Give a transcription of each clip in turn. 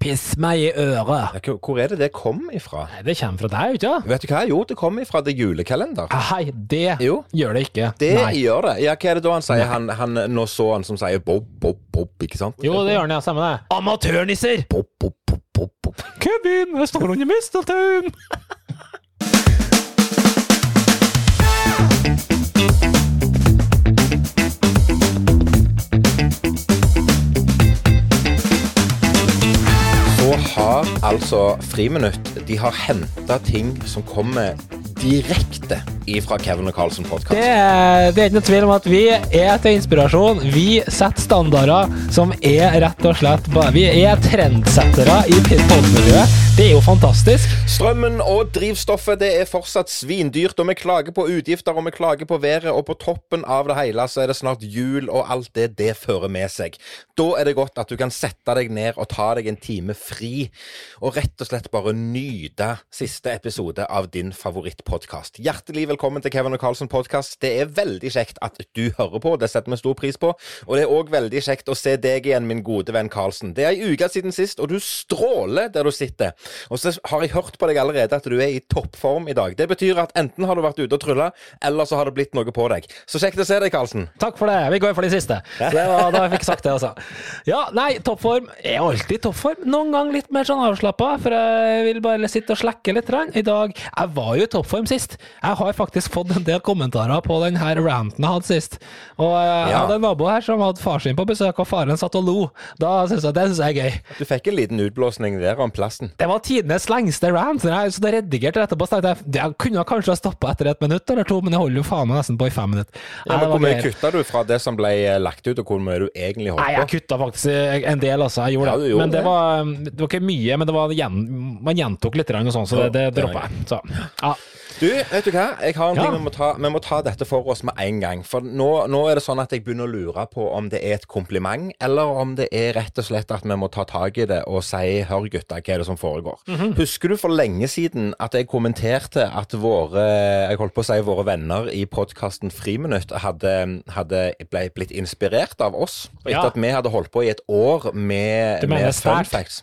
Piss meg i øret. Ja, hvor- er det det kom ifra? Nei, det kommer fra deg, ikke? Vet du hva? Jo, det kom ifra det julekalender. Nei, det Jo. gjør det ikke. Det Nei. gjør det. Ja, hva er det da han sier? Han, han, nå så han som sier bob, bob, bob, ikke sant? Jo, det gjør den, ja. Samme det. Amatørnisser! Bob, bob, bob, bob, bob. Kevin, jeg står under misteltein! altså Friminutt De har henta ting som kommer direkte ifra Kevin og Carlsen Det. Det, er ikke noe tvil om at vi er til inspirasjon. Vi setter standarder som er rett og slett Vi er trendsettere i podmiljøet. Det er jo fantastisk. Strømmen og drivstoffet det er fortsatt svindyrt, og vi klager på utgifter og vi klager på været, og på toppen av det hele så er det snart jul, og alt det det fører med seg. Da er det godt at du kan sette deg ned og ta deg en time fri, og rett og slett bare nyte siste episode av din favorittpodkast. Hjertelig velkommen til Kevin og Carlsen podkast. Det er veldig kjekt at du hører på, det setter vi stor pris på, og det er òg veldig kjekt å se deg igjen, min gode venn Carlsen. Det er ei uke siden sist, og du stråler der du sitter. Og så har jeg hørt på deg allerede at du er i toppform i dag. Det betyr at enten har du vært ute og trylla, eller så har det blitt noe på deg. Så kjekt å se deg, Karlsen. Takk for det. Vi går for de siste. Det var, da jeg fikk sagt det, altså. Ja, nei, toppform er alltid toppform. Noen gang litt mer sånn avslappa, for jeg vil bare sitte og slekke litt. I dag Jeg var jo i toppform sist. Jeg har faktisk fått en del kommentarer på den her ranten jeg hadde sist. Og jeg Ja. hadde en nabo her som hadde far sin på besøk, og faren satt og lo. Da synes jeg det synes jeg er gøy. Du fikk en liten utblåsning der om plassen. Det var tidenes lengste rant. Jeg så da redigerte etterpå, så tenkte jeg jeg kunne kanskje ha stoppa etter et minutt eller to, men jeg holder jo faen meg nesten på i fem minutter. Ja, men Hvor mye kutta du fra det som ble eh, lagt ut, og hvor mye du egentlig Nei, jeg kutta faktisk en del, altså. Jeg gjorde Ja, det. gjorde men det det. var, det var ikke mye, men det var man gjentok litt, og sånn, så det, det droppa jeg. Så, ja. Du, vet du hva? Jeg har en Ja. ting vi må, ta, vi må ta dette for oss med en gang. For nå, nå er det sånn at jeg begynner å lure på om det er et kompliment, eller om det er rett og slett at vi må ta tak i det og si 'hør, gutta, hva er det som foregår'? Mhm. Husker du for lenge siden at jeg kommenterte at våre jeg holdt på å si våre venner i podkasten Friminutt hadde, hadde ble, blitt inspirert av oss? Etter Ja. at vi hadde holdt på i et år med, med fun facts.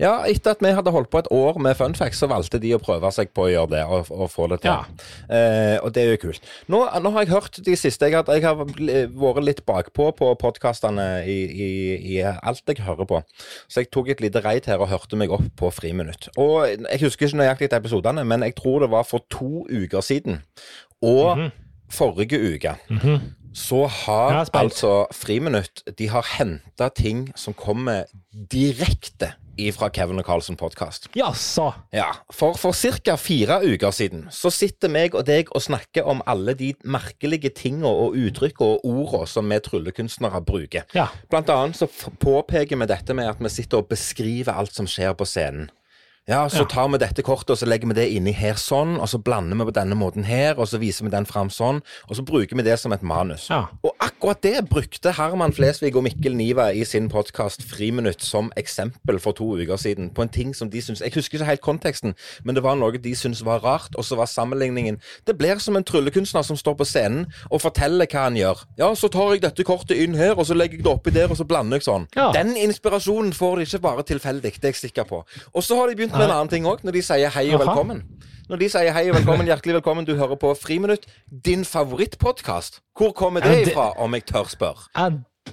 Ja, etter at vi hadde holdt på et år med Funfax så valgte de å prøve seg på å gjøre det og, og få det til. Ja. Eh, og det er jo kult. Nå, nå har jeg hørt de siste Jeg har, jeg har vært litt bakpå på podkastene i, i, i alt jeg hører på. Så jeg tok et lite reid her og hørte meg opp på Friminutt. Og jeg husker ikke nøyaktig episodene, men jeg tror det var for to uker siden. Og Mhm. forrige uke så har Jeg er spent. altså Friminutt De har henta ting som kommer direkte ifra Kevin og Carlsen podkast. Jaså. Ja, for, for ca. fire uker siden så sitter meg og deg og snakker om alle de merkelige tingene og uttrykk og ordene som vi tryllekunstnere bruker. Ja. Blant annet så påpeker vi dette med at vi sitter og beskriver alt som skjer på scenen. Ja, så tar vi dette kortet og så legger vi det inni her sånn, og så blander vi på denne måten her, og så viser vi den fram sånn, og så bruker vi det som et manus. Ja. Og akkurat det brukte Herman Flesvig og Mikkel Niva i sin podkast Friminutt som eksempel for to uker siden, på en ting som de syns Jeg husker ikke helt konteksten, men det var noe de syntes var rart, og så var sammenligningen Det blir som en tryllekunstner som står på scenen og forteller hva han gjør. Ja, så tar jeg dette kortet inn her, og så legger jeg det oppi der, og så blander jeg sånn. Ja. Den inspirasjonen får de ikke bare tilfeldig, det er jeg sikker på. Og så har de begynt med en annen ting òg, når de sier hei og velkommen. Når de sier hei og velkommen, hjertelig velkommen, du hører på Friminutt, din favorittpodkast. Hvor kommer det- ifra, om jeg tør spørre?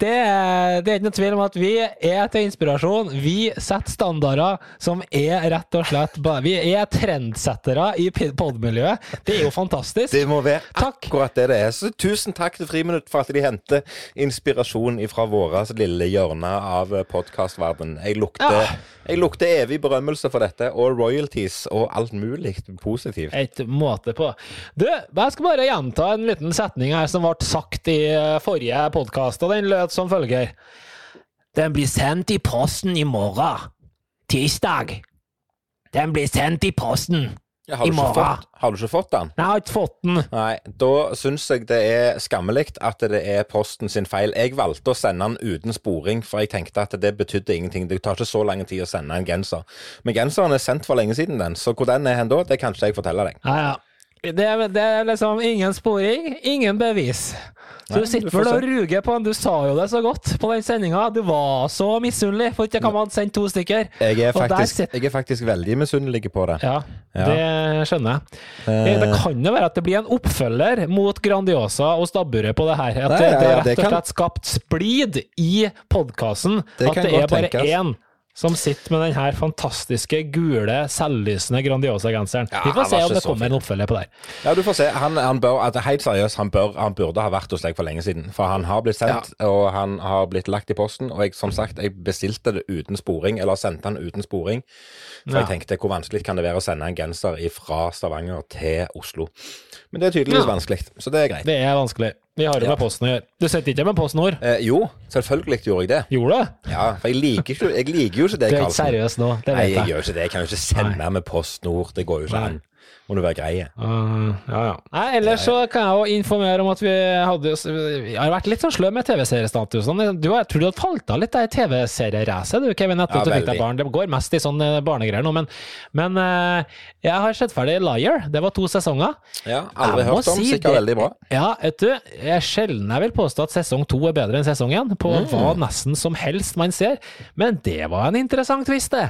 Det, er- det er ikke noe tvil om at vi er til inspirasjon. Vi setter standarder som er rett og slett Vi er trendsettere i podmiljøet. Det er jo fantastisk. Det må være Takk. akkurat det det er. Så tusen takk til Friminutt for at de henter inspirasjon fra våre lille hjørne av podkastverdenen. Jeg Ja. jeg lukter evig berømmelse for dette, og royalties og alt mulig positivt. Et måte på. Du, jeg skal bare gjenta en liten setning her som ble sagt i eh, forrige podkast, og den lød som følger. Den blir sendt i posten i morgen. Tirsdag. Den blir sendt i posten. Ja, har, du fått, har du ikke fått den? Nei, Jeg har ikke fått den. Nei, da syns jeg det er skammelig at det er Posten sin feil. Jeg valgte å sende den uten sporing, for jeg tenkte at det betydde ingenting. Det tar ikke så lang tid å sende en genser. Men genseren er sendt for lenge siden, den, så hvor den er hen da, det kan ikke jeg fortelle deg. Ja, ja. Det, er- det er liksom ingen sporing, ingen bevis. Så Nei, du sitter vel og ruger på han. Du sa jo det så godt på den sendinga. Du var så misunnelig for ikke kan man sende to stykker. Jeg er faktisk, sitter- jeg er faktisk veldig misunnelig på det. Ja, Ja. det skjønner jeg. Det kan jo være at det blir en oppfølger mot Grandiosa og stabburet på det her. At Nei, det, det er rett og slett skapt splid i podkasten. At det er bare tenkes. én som sitter med den her fantastiske, gule, selvlysende Grandiosa-genseren. Ja, Vi får se om det kommer en oppfølger på der. Ja, du får se. Han, han bør, at, helt seriøst, han, bør, han burde ha vært hos deg for lenge siden. For han har blitt sendt, og han har blitt lagt i posten. Og jeg, som sagt, jeg bestilte det uten sporing, eller sendte han uten sporing. For Ja. jeg tenkte hvor vanskelig kan det være å sende en genser fra Stavanger til Oslo. Men det er tydeligvis Ja. vanskelig, så det er greit. Det er vanskelig. Vi har Ja. med Posten å gjøre. Du sitter ikke med Posten Nord? Eh, jo, selvfølgelig gjorde jeg det. Gjorde du? Ja, for jeg liker, ikke, jeg liker jo ikke det, Du er ikke Karlsen. seriøs nå, det vet jeg jeg. gjør ikke det. Jeg kan jo ikke sende med Post Nord. Det går jo ikke an. Må du være grei. Uh, ja, ja. Nei, ellers så kan jeg jo informere om at vi hadde Vi har vært litt sånn sløv med TV-seriestatusene. Du har, jeg tror du hadde falt av litt i TV-serieracet, du, Kevin, etter Ja, du fikk deg barn. Det går mest i sånne barnegreier nå, men, men eh, jeg har sett ferdig Liar. Det var to sesonger. Ja, Aldri Jeg hørt om. si Sikkert det- veldig bra. Ja, vet du, jeg er sjelden jeg vil påstå at sesong to er bedre enn sesong én, på Mm. hva nesten som helst man ser, men det var en interessant twist, det.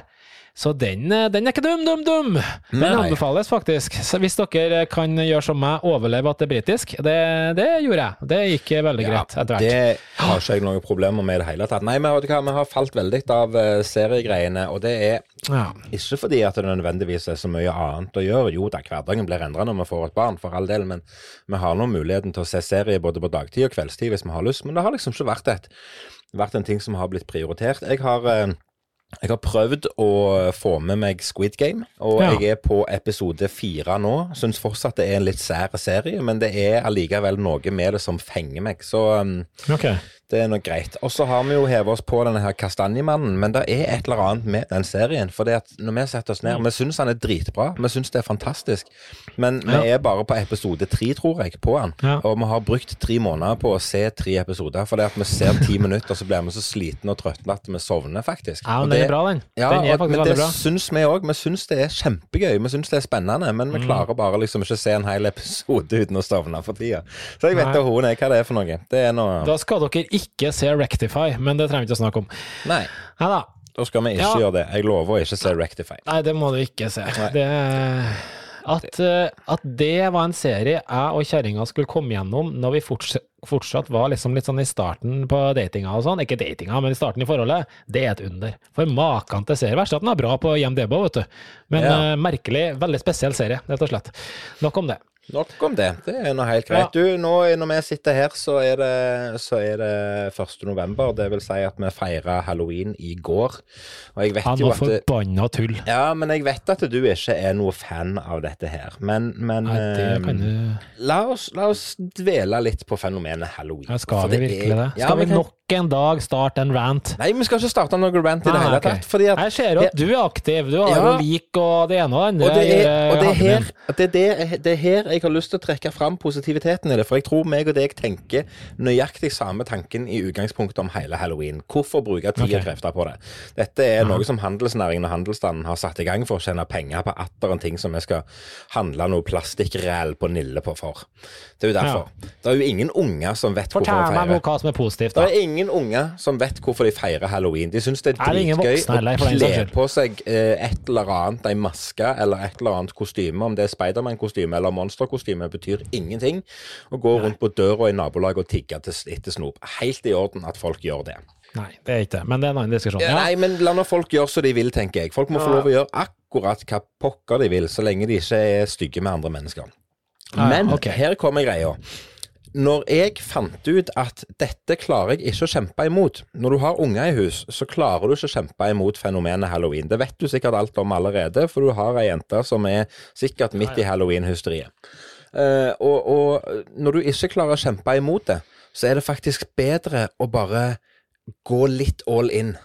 Så den, eh, den er ikke dum, dum, dum! Den Nei. anbefales faktisk. Så hvis dere kan gjøre som meg, overleve at det er britisk, det, det gjorde jeg. Det gikk veldig greit etter hvert. Det har ikke jeg noen problemer med i det hele tatt. Nei, men vet du hva, vi har falt veldig av eh, seriegreiene, og det er Ja. ikke fordi at det nødvendigvis er så mye annet å gjøre. Jo da, hverdagen blir endra når vi får et barn, for all del, men vi har nå muligheten til å se serie både på dagtid og kveldstid hvis vi har lyst. Men det har liksom ikke vært et vært en ting som har blitt prioritert. Jeg har eh, jeg har prøvd å få med meg Squid Game, og Ja. jeg er på episode fire nå. Syns fortsatt det er en litt sær serie, men det er allikevel noe med det som fenger meg. Så um, Ok. Det er noe greit. Og så har vi jo hevet oss på denne her Kastanjemannen, men det er et eller annet med den serien. For når vi setter oss ned Vi syns han er dritbra, vi syns det er fantastisk. Men vi er bare på episode tre, tror jeg, på han. Ja. Og vi har brukt tre måneder på å se tre episoder. For det at vi ser ti minutter, så blir vi så slitne og trøtte at vi sovner, faktisk. Ja, men det, den er bra, den. ja, den er og, faktisk men det bra. syns vi òg. Vi syns det er kjempegøy. Vi syns det er spennende, men vi Mm. klarer bare liksom ikke se en hel episode uten å sovne for tida. Så jeg vet da hun er hva det er for noe. Det er noe Da skal dere ikke se Rectify, men det trenger vi ikke å snakke om. Nei. Nei da. Da skal vi ikke Ja. gjøre det. Jeg lover å ikke se Rectify. Nei, det må du ikke se. Det, at, eh, at det var en serie jeg og kjerringa skulle komme gjennom når vi fortsatt, fortsatt var liksom litt sånn i starten på datinga og sånn. Ikke datinga, men i starten i forholdet. Det er et under. For maken til serie. Verst at den er bra på IMDb, vet du. Men Ja. eh, merkelig, veldig spesiell serie, rett og slett. Nok om det. Nok om det. Det er nå helt greit. Du, nå når vi sitter her, så er det, så er det 1. november. Det vil si at vi feira halloween i går. Og jeg vet Han jo var at forbanna tull. Ja, men jeg vet at du ikke er noe fan av dette her. Men, men Nei, det kan eh, du la, oss, la oss dvele litt på fenomenet halloween. ja, Skal vi det virkelig det? Ja, Skal vi nok en dag starte en rant? Nei, vi skal ikke starte noen rant i det hele tatt. Fordi at Jeg ser jo at du er aktiv. Du har Ja. lik og det ene og det andre. Og det er, og det er, eh, her, det, er det, det er her jeg har lyst til å trekke fram positiviteten i det. For jeg tror meg og deg tenker nøyaktig samme tanken i utgangspunktet om hele halloween. Hvorfor bruke tid og krefter på det? Dette er noe som handelsnæringen og handelsstanden har satt i gang for å tjene penger på atter en ting som vi skal handle noe plastikkræl på Nille på for. Det er jo derfor. Det er jo ingen unger som vet Fortell hvorfor vi feirer. meg hva som er positivt, Det er ingen unger som vet hvorfor de feirer halloween. De syns det er ingen dritgøy å kle på seg eh, et eller annet, ei maske eller et eller annet kostyme. Om det er Spiderman-kostyme eller monsterkostyme, betyr ingenting. Å gå rundt på døra i nabolaget og tigge etter snop. Helt i orden at folk gjør det. Nei, det er ikke det. Men det er en annen diskusjon. Ja. Nei, men la nå folk gjøre som de vil, tenker jeg. Folk må få lov å gjøre akkurat hva pokker de vil, så lenge de ikke er stygge med andre mennesker. Men okay. her kommer greia. Når jeg fant ut at dette klarer jeg ikke å kjempe imot Når du har unger i hus, så klarer du ikke å kjempe imot fenomenet halloween. Det vet du sikkert alt om allerede, for du har ei jente som er sikkert midt i halloween-hysteriet. Uh, og, og når du ikke klarer å kjempe imot det, så er det faktisk bedre å bare gå litt all in.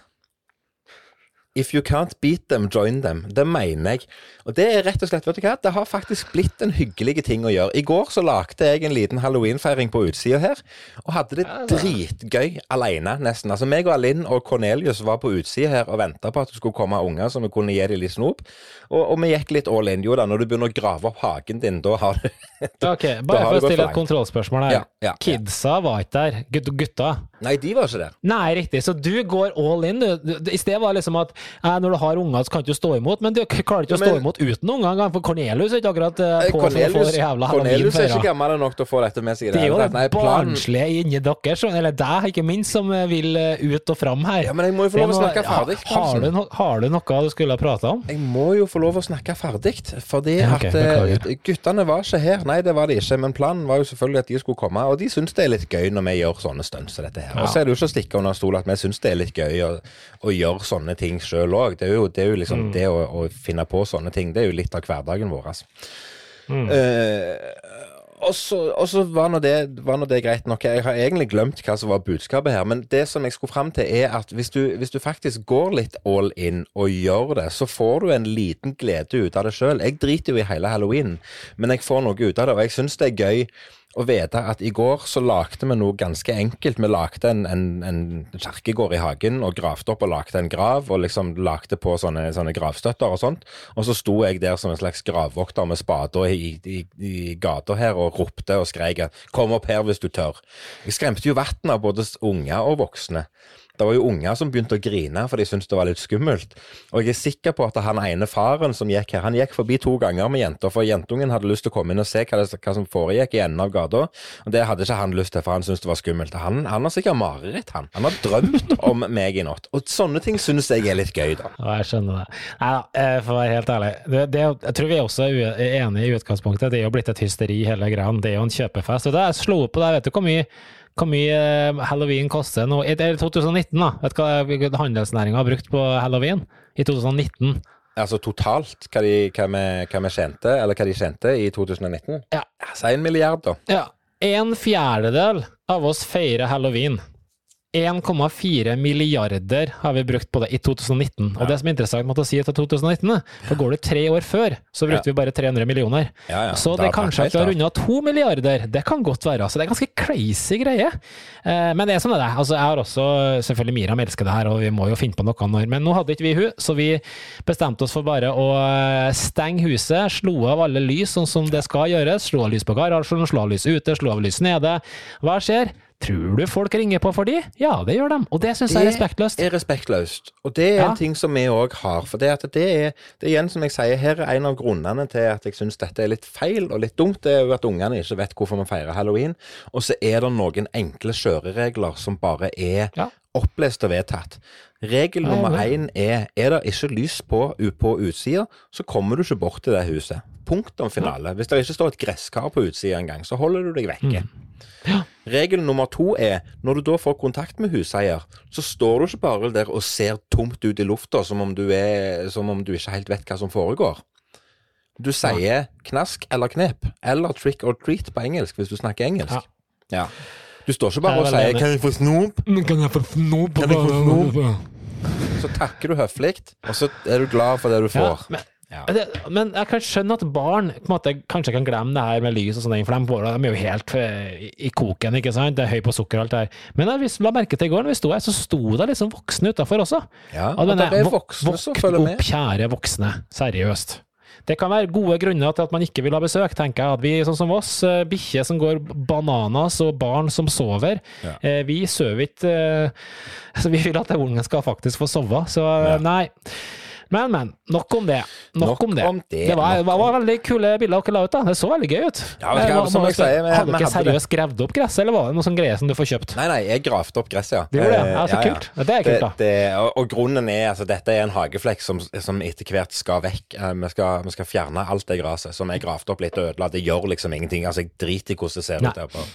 If you can't beat them, join them. Det mener jeg. Og det er rett og slett, vet du hva, det har faktisk blitt en hyggelig ting å gjøre. I går så lagde jeg en liten halloweenfeiring på utsida her, og hadde det dritgøy alene, nesten. Altså meg og Alinn og Cornelius var på utsida her og venta på at det skulle komme unger så vi kunne gi dem litt snop. Og, og vi gikk litt all in. Jo da, når du begynner å grave opp hagen din, da har du Ok, Bare for å stille et kontrollspørsmål her. Ja, ja, ja. Kidsa var ikke der. Gutta. Nei, de var ikke der. Nei, riktig. Så du går all in, du. I sted var det liksom at når du har unger, så kan du ikke stå imot, men du klarer ikke å stå imot uten unger. For Cornelius er ikke akkurat eh, Eh, på Cornelius, jævla Cornelius er ikke gammel nok til å få dette med seg. Det, Det er jo det barnslige inni dere, eller deg ikke minst, som eh, vil ut og fram her. Ja, men jeg må jo få lov å snakke ferdig, Ja, har, du no, har du noe du skulle ha prata om? Jeg må jo få lov å snakke ferdig, fordi Ja, okay, at guttene var ikke her. Nei, det var de ikke, men planen var jo selvfølgelig at de skulle komme. Og de syns det er litt gøy når vi gjør sånne stunts som dette her. Og så er det jo ikke å stikke under stol at vi syns det er litt gøy å, å gjøre sånne ting sjøl òg. Det det er jo liksom Mm. det å, å finne på sånne ting, det er jo litt av hverdagen vår. Altså. Mm. Eh, og så, var nå det, det greit nok. Jeg har egentlig glemt hva som var budskapet her. Men det som jeg skulle fram til, er at hvis du, hvis du faktisk går litt all in og gjør det, så får du en liten glede ut av det sjøl. Jeg driter jo i hele halloween, men jeg får noe ut av det. Og jeg syns det er gøy å vite at i går så lagde vi noe ganske enkelt. Vi lagde en, en, en kirkegård i hagen og gravde opp og lagde en grav, og liksom lagde på sånne, sånne gravstøtter og sånt. Og så sto jeg der som en slags gravvokter med spader i, i, i gata her og ropte og skreik 'kom opp her hvis du tør'. Jeg skremte jo vann av både unger og voksne. Det var jo unger som begynte å grine, for de syntes det var litt skummelt. Og jeg er sikker på at han ene faren som gikk her, han gikk forbi to ganger med jenter, for jentungen hadde lyst til å komme inn og se hva, det, hva som foregikk i enden av gata. Og det hadde ikke han lyst til, for han syntes det var skummelt. Han, han har sikkert mareritt, han. Han har drømt om meg i natt. Og sånne ting syns jeg er litt gøy, da. Ja, jeg skjønner det. Nei da, eh, for å være helt ærlig. Det, det, jeg tror vi er også enige i utgangspunktet. Det er jo blitt et hysteri hele greia. Det er jo en kjøpefest. Og da jeg slo på det, vet du hvor mye, hvor mye eh, halloween koster nå? Det er 2019, da. Vet du hva handelsnæringa har brukt på halloween? I 2019. Altså totalt hva de, hva vi, hva vi tjente, eller hva de tjente i 2019? Ja. Si en milliard, da. Ja. En fjerdedel av oss feirer halloween. 1,4 milliarder har vi brukt på det i 2019. Og det som er interessant med å si til 2019, er, for går du tre år før, så brukte vi bare 300 millioner. Ja, ja. Så det, det kanskje at vi har runda to milliarder, det kan godt være. Så det er ganske crazy greie. Eh, men det er sånn det er. Altså, jeg har også Selvfølgelig Miriam elsker det her, og vi må jo finne på noe når Men nå hadde ikke vi hun, så vi bestemte oss for bare å eh, stenge huset. Slo av alle lys sånn som det skal gjøres. Slo av lys på garasjen, slo av lys ute, slo av lys nede. Hva skjer? Tror du folk ringer på for de? Ja, det gjør de. Og det syns jeg er respektløst. Det er respektløst. Og det er Ja. en ting som vi òg har. For det, at det, er, det er igjen som jeg sier, her er en av grunnene til at jeg syns dette er litt feil og litt dumt. Det er jo at ungene ikke vet hvorfor vi feirer halloween. Og så er det noen enkle kjøreregler som bare er Ja. opplest og vedtatt. Regel nummer ja. én er er det ikke lys på, på utsida, så kommer du ikke bort til det huset. Punktum finale. Hvis det ikke står et gresskar på utsida engang, så holder du deg vekke. Regel nummer to er når du da får kontakt med huseier, så står du ikke bare der og ser tomt ut i lufta som om du, er, som om du ikke helt vet hva som foregår. Du sier knask eller knep, eller trick or treat på engelsk, hvis du snakker engelsk. Ja. Ja. Du står ikke bare og er sier 'kan jeg få snop', Kan jeg få snop? Kan jeg få snop? så takker du høflig, og så er du glad for det du Ja, får. men, Ja. det, men jeg kan skjønne at barn måte, kanskje kan glemme det her med lys og sånne ting, for de, de er jo helt eh, i, i koken, ikke sant? Det er høy på sukker og alt det her. Men jeg la merke til i går når vi sto her, så sto det liksom voksne utafor også. Ja, Og det er voksne som våkn følger med. opp, kjære voksne. Seriøst. Det kan være gode grunner til at man ikke vil ha besøk, tenker jeg. At vi, sånn som oss, eh, bikkjer som går bananas og barn som sover, Ja. eh, vi sover ikke eh, Så vi vil at ungen skal faktisk få sove. Så Ja. nei. Men, men. Nok om det. Nok, om det. om det, det var, var, var veldig kule bilder dere la ut. da. Det så veldig gøy ut. Ja, hva, må- som jeg sier, hadde dere seriøst gravd opp gresset, eller var det noe sånn greie som du får kjøpt? Nei, nei, jeg gravde opp gresset, ja. Det gjorde det? Eh, Ja, så kult. Det er kult, da. Det, og, og grunnen er altså dette er en hageflekk som, som etter hvert skal vekk. Eh, Vi skal, vi skal fjerne alt det gresset som jeg gravde opp litt og ødela. Det gjør liksom ingenting. Altså, jeg driter i hvordan det ser Nei. ut der på,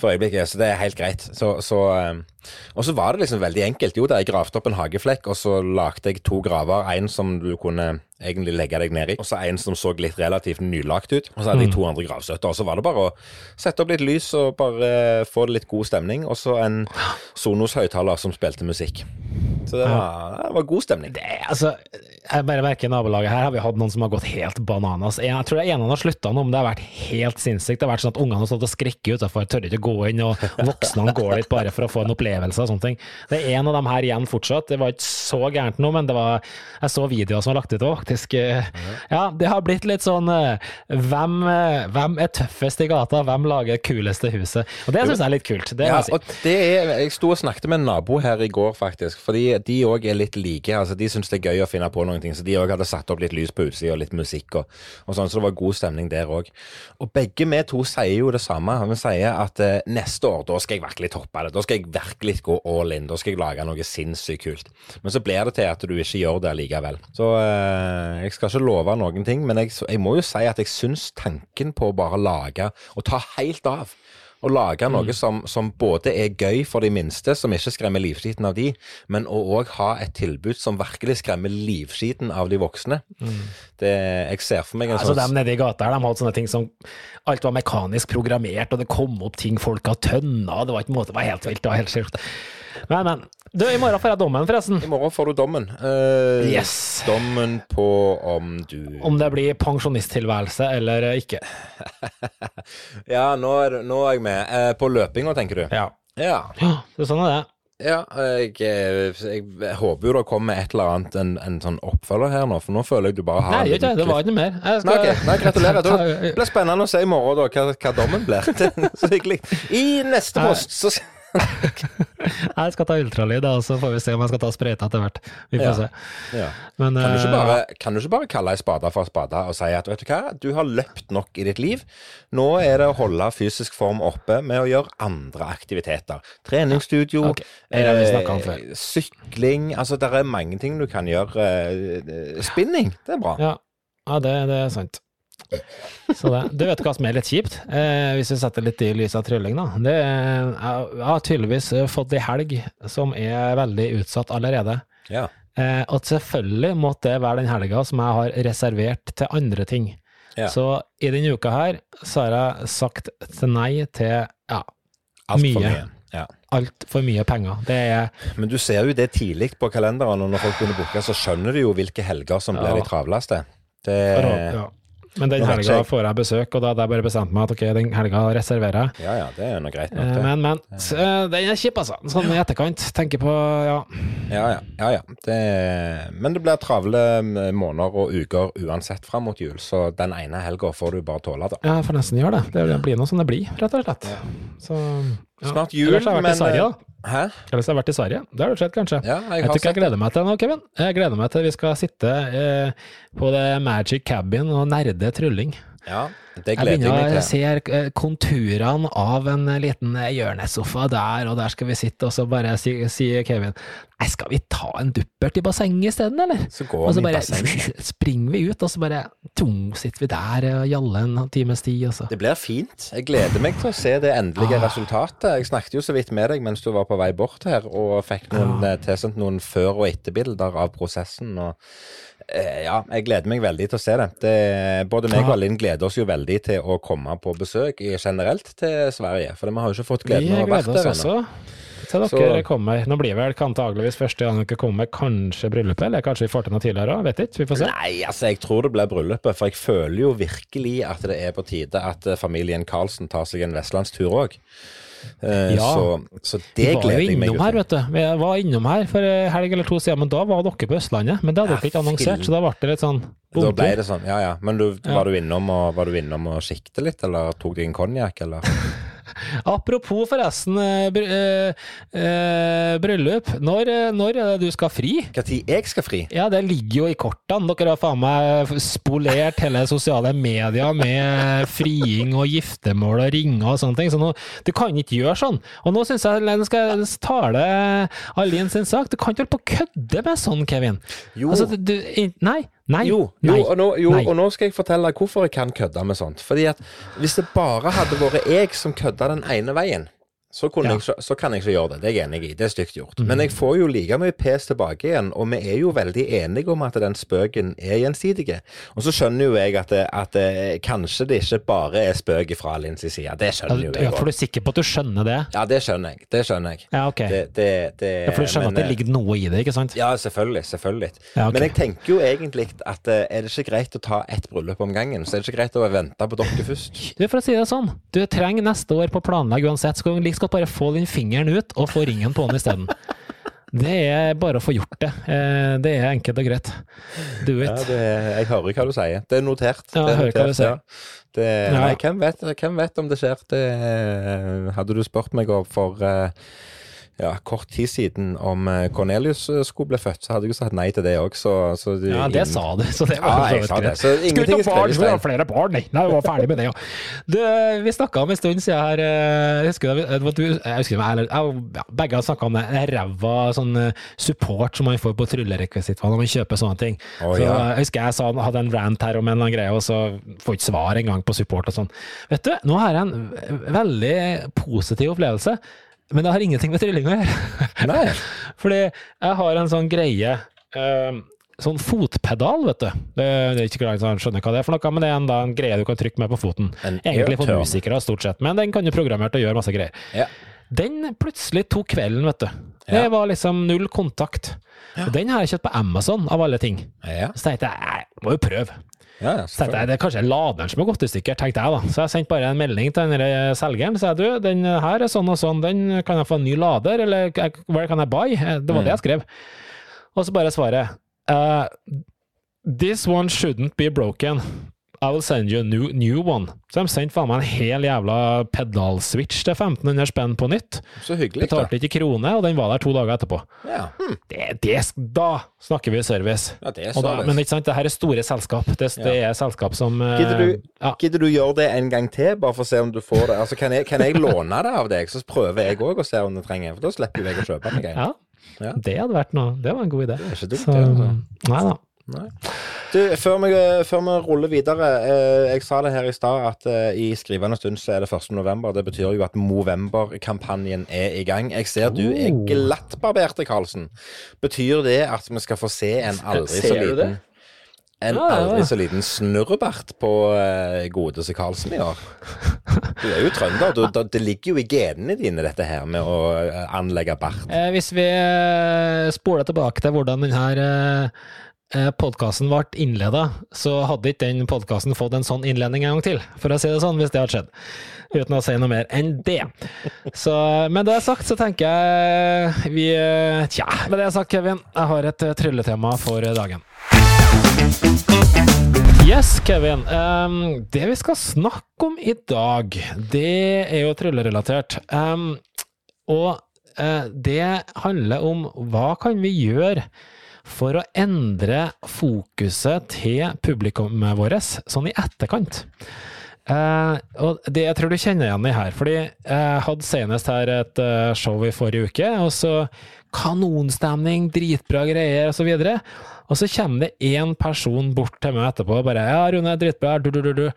for øyeblikket, så det er helt greit. Så, så, eh, og så var det liksom veldig enkelt. Jo da, jeg gravde opp en hageflekk, og så lagde jeg to graver. En som du kunne egentlig legge deg ned i. Og så en som så litt relativt nylagt ut. Og så hadde jeg to andre gravstøtter. Og så var det bare å sette opp litt lys og bare få litt god stemning. Og så en Sonos høyttaler som spilte musikk. Så det var, det var god stemning. Det, er- altså, jeg bare merker nabolaget her har vi hatt noen som har gått helt bananas. Jeg tror det er en av dem har slutta nå, men det har vært helt sinnssykt. Det har vært sånn at ungene har stått og skrikket utafor, tør ikke gå inn, og voksne går dit bare for å få en opplevelse og sånne ting. Det er en av dem her igjen fortsatt. Det var ikke så gærent nå, men det var, jeg så videoer som var lagt ut òg, faktisk. Ja, det har blitt litt sånn eh, hvem, eh, hvem er tøffest i gata? Hvem lager det kuleste huset? Og det syns jeg er litt kult. Det Ja, si. og det er, jeg sto og snakket med en nabo her i går, faktisk. Fordi de òg er litt like. altså De syns det er gøy å finne på noen ting. Så de òg hadde satt opp litt lys på utsida og litt musikk og, og sånn. Så det var god stemning der òg. Og begge vi to sier jo det samme. Vi sier at eh, neste år, da skal jeg virkelig toppe det. Da skal jeg virkelig gå all in. Da skal jeg lage noe sinnssykt kult. Men så blir det til at du ikke gjør det likevel. Så eh, jeg skal ikke love noen ting, men jeg, jeg må jo si at jeg syns tanken på å bare lage og ta helt av å lage noe som, som både er gøy for de minste, som ikke skremmer livskiten av de, men å òg ha et tilbud som virkelig skremmer livskiten av de voksne. Det, jeg ser for meg en Altså, sånn de nede i gata her, de hadde sånne ting som Alt var mekanisk programmert, og det kom opp ting folk hadde tønna, det var ikke måte, det var helt vilt. Det var helt sjukt. Men, men. Du, i morgen får jeg dommen, forresten. I morgen får du dommen. Eh, Yes. Dommen på om du Om det blir pensjonisttilværelse eller ikke. Ja, nå er, nå er jeg med. Eh, på løpinga, tenker du? Ja. Ja. Ja, det er sånn er det. Ja, jeg, jeg, jeg, håper jo det kommer et eller annet, en, en sånn oppfølger her nå, for nå føler jeg du bare har Nei, det, var ikke mer. Jeg Nei, okay. Nei, gratulerer. Det blir spennende å se i morgen da, hva, hva dommen blir. Så hyggelig. I neste post så Jeg skal ta ultralyd, og så får vi se om jeg skal ta sprøyte etter hvert. Vi får Ja. se. ja. Men kan, du eh, bare, kan du ikke bare kalle ei spade for spade og si at vet du hva, du har løpt nok i ditt liv. Nå er det å holde fysisk form oppe med å gjøre andre aktiviteter. Treningsstudio, Ok, det har vi snakket om eh, sykling Altså, det er mange ting du kan gjøre. Eh, Spinning, det er bra. Ja, ja det, det er sant. Så det. Du vet hva som er litt kjipt, eh, hvis vi setter litt i lys av trylling, da. Det er, jeg har tydeligvis eh, fått ei helg som er veldig utsatt allerede. Ja. Eh, og selvfølgelig måtte det være den helga som jeg har reservert til andre ting. Ja. Så i denne uka her så har jeg sagt nei til ja, Alt Mye. mye. Ja. altfor mye penger. Det er Men du ser jo det tidlig på kalenderen, og når folk begynner å booke, så skjønner du jo hvilke helger som blir Ja. de travleste. Det, ja. Men den nå helga får jeg besøk, og da hadde jeg bare bestemt meg at ok, den helga reserverer jeg. ja, ja, det er noe greit nok, Eh, det. Men, men. Så, eh, den er kjip, altså. Sånn i etterkant. Tenker på ja. Ja, ja. ja, ja. Det, men det blir travle måneder og uker uansett fram mot jul, så den ene helga får du bare tåle, da. Jeg får nesten gjøre det. Det blir noe som det blir, rett og slett. Så, ja. Snart jul, Ellers har jeg vært men i Sverige, da. Hæ? Ellers har jeg vært i Sverige. Det har du sett, kanskje? Ja, jeg Jeg tror ikke jeg gleder meg til nå, Kevin. Jeg gleder meg til vi skal sitte eh, på det Magic Cabin og nerde trylling. Ja, det gleder jeg begynner å se eh, konturene av en eh, liten eh, hjørnesofa der, og der skal vi sitte, og så bare sier si Kevin Nei, skal vi ta en duppert i bassenget isteden, eller? Så Og går så vi i bare springer vi ut, og så bare tung, sitter vi der og jaller en times tid, og så Det blir fint. Jeg gleder meg til å se det endelige Ah. resultatet. Jeg snakket jo så vidt med deg mens du var på vei bort her, og fikk noen, ah. tilsendt noen før- og etterbilder av prosessen. og ja, jeg gleder meg veldig til å se det. det både meg og. Linn gleder oss jo veldig til å komme på besøk generelt til Sverige. For vi har jo ikke fått gleden av å oss der ennå. til dere Så- kommer. Nå blir vel antageligvis første gang dere kommer, kanskje bryllupet, eller kanskje vi får til noe tidligere òg, vet ikke. Vi får se. Nei, altså jeg tror det blir bryllupet, for jeg føler jo virkelig at det er på tide at eh, familien Karlsen tar seg en vestlandstur òg. Ja. Så, så Vi det var gleder jeg meg innom jo her, vet du. Vi var innom her for en helg eller to siden, men da var dere på Østlandet. Men det hadde Ja, dere ikke annonsert, så da ble det litt sånn Da ble det sånn, ja ja. Men du, var, du innom og, var du innom og sikte litt, eller tok du en konjakk, eller? Apropos forresten eh, br eh, eh, bryllup. Når, når er det du skal fri? Når jeg skal fri? Ja, det ligger jo i kortene. Dere har faen meg spolert hele sosiale medier med friing og giftermål og ringer og sånne ting. Så nå, du kan ikke gjøre sånn. Og nå syns jeg den skal tale Alin sin sak. Du kan ikke holde på å kødde med sånn, Kevin. Jo. Altså, du Nei. Nei. Jo, jo, nei. og nå, jo nei. og nå skal jeg fortelle deg hvorfor jeg kan kødde med sånt. Fordi at hvis det bare hadde vært jeg som kødda den ene veien, så, Ja. jeg, så kan jeg ikke gjøre det. Det er jeg enig i. Det er stygt gjort. Mm. Men jeg får jo like mye pes tilbake igjen, og vi er jo veldig enige om at den spøken er gjensidig. Og så skjønner jo jeg at, det, at det, kanskje det ikke bare er spøk fra Lins side. Det skjønner jo Ja, jeg for du er sikker på at du skjønner det? Ja, det skjønner jeg. Det skjønner jeg. Ja, ok. Det, det, det, Ja, for du skjønner men, at det eh, ligger noe i det, ikke sant? Ja, selvfølgelig. selvfølgelig. Ja, okay. Men jeg tenker jo egentlig at eh, er det ikke greit å ta ett bryllup om gangen, så er det ikke greit å vente på dere først. Du, for å si det sånn, du trenger neste år på å planlegge uansett, Skal du like godt bare få den fingeren ut og få ringen på den isteden. Det er bare å få gjort det. Eh, Det er enkelt og greit. Do it. Ja, det, jeg hører hva du sier. Det er notert. Ja, er jeg hører hva du sier. ja. Det, nei, hvem vet, hvem vet om det skjer? Det, eh, hadde du spurt meg om for eh, ja, kort tid siden om eh, Cornelius eh, skulle bli født, så hadde jeg jo sagt nei til det òg, så, så Ja, det sa du, så det var ja, jeg sa det. Så ingenting er skrevet i stein. flere barn, nei. Nei, vi var ferdig med det, ja. Du, vi snakka om en stund siden her, eh, jeg husker det, det du, jeg husker jeg, ja, begge har snakka om det, ræva sånn eh, support som man får på tryllerekvisitt når man kjøper sånne ting. Å, så jeg husker jeg sa, hadde en rant her om en eller annen greie, og så får ikke svar engang på support og sånn. Vet du, nå har jeg en veldig positiv opplevelse, men det har ingenting med trylling å gjøre. Nei. Fordi jeg har en sånn greie eh, Sånn fotpedal, vet du. Det, det er ikke klart jeg skjønner hva det er for noe, men det er en, da, en greie du kan trykke med på foten. En Egentlig for musikere, stort sett, men den kan jo programmere til å gjøre masse greier. Ja. Den plutselig tok kvelden, vet du. Det var liksom null kontakt. Og den har jeg kjøpt på Amazon, av alle ting. Ja, Så tenkte jeg, jeg må jo prøve. Ja, ja, Så tenkte jeg, det er kanskje laderen som har gått i stykker, tenkte jeg da. Så jeg sendte bare en melding til den selgeren. Så jeg, du, den her er sånn og sånn, den kan jeg få en ny lader, eller where can I buy? Eh, Det var det jeg skrev. Og så bare svaret, uh, this one shouldn't be broken. I will send you a new, new one. Så de sendte faen meg en hel jævla pedalswitch til 1500 spenn på nytt. Så hyggelig, da. Betalte ikke krone, og den var der to dager etterpå. Ja, Hmm. Det, det, da snakker vi service. ja det er Og da, service. men ikke sant, det her er store selskap. Det, det er selskap som eh, Gidder du, ja. gidder du gjøre det en gang til, bare for å se om du får det? Altså, Kan jeg, kan jeg låne det av deg, så prøver jeg òg å se om du trenger For da slipper jeg å kjøpe den igjen. ja. Ja. Det hadde vært noe. Det var en god idé. Det er ikke dumt, Så, det. Altså. nei da. Nei. Du, før vi, før vi ruller videre eh, Jeg sa det her i stad at eh, i skrivende stund så er det 1. november. Det betyr jo at Movember-kampanjen er i gang. Jeg ser du er Oh. glattbarberte, Karlsen. Betyr det at vi skal få se en aldri så Ser det? liten En aldri så liten snurrebart på eh, godeste Karlsen i år? Du er jo trønder. Du, det ligger jo i genene dine, dette her med å eh, anlegge bart. Eh, hvis vi eh, spoler tilbake til hvordan denne eh, podkasten ble innleda, så hadde ikke den podkasten fått en sånn innledning en gang til, for å si det sånn, hvis det hadde skjedd. Uten å si noe mer enn det. Så med det sagt, så tenker jeg vi eh, Tja, med det sagt, Kevin, jeg har et eh, trylletema for dagen. Yes, Kevin. Um, det vi skal snakke om i dag, det er jo tryllerelatert. Um, og uh, det handler om hva kan vi gjøre for å endre fokuset til publikummet vårt, sånn i etterkant. Eh, og det jeg tror du kjenner igjen i her, fordi jeg hadde senest her et eh, show i forrige uke, og så kanonstemning, dritbra greier og så. Og så kommer det én person bort til meg etterpå og bare 'Ja, Rune, dritbra, du, du, du, du.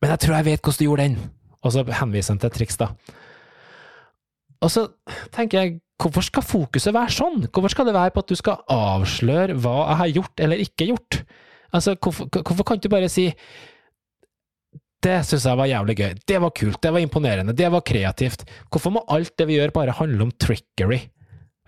Men jeg tror jeg vet hvordan du gjorde den.' Og så henviser han til triks, da. Og så tenker jeg, hvorfor skal fokuset være sånn? Hvorfor skal det være på at du skal avsløre hva jeg har gjort eller ikke gjort? Altså, hvorfor, hvorfor kan du bare si det syns jeg var jævlig gøy, det var kult, det var imponerende, det var kreativt. Hvorfor må alt det vi gjør bare handle om trickery?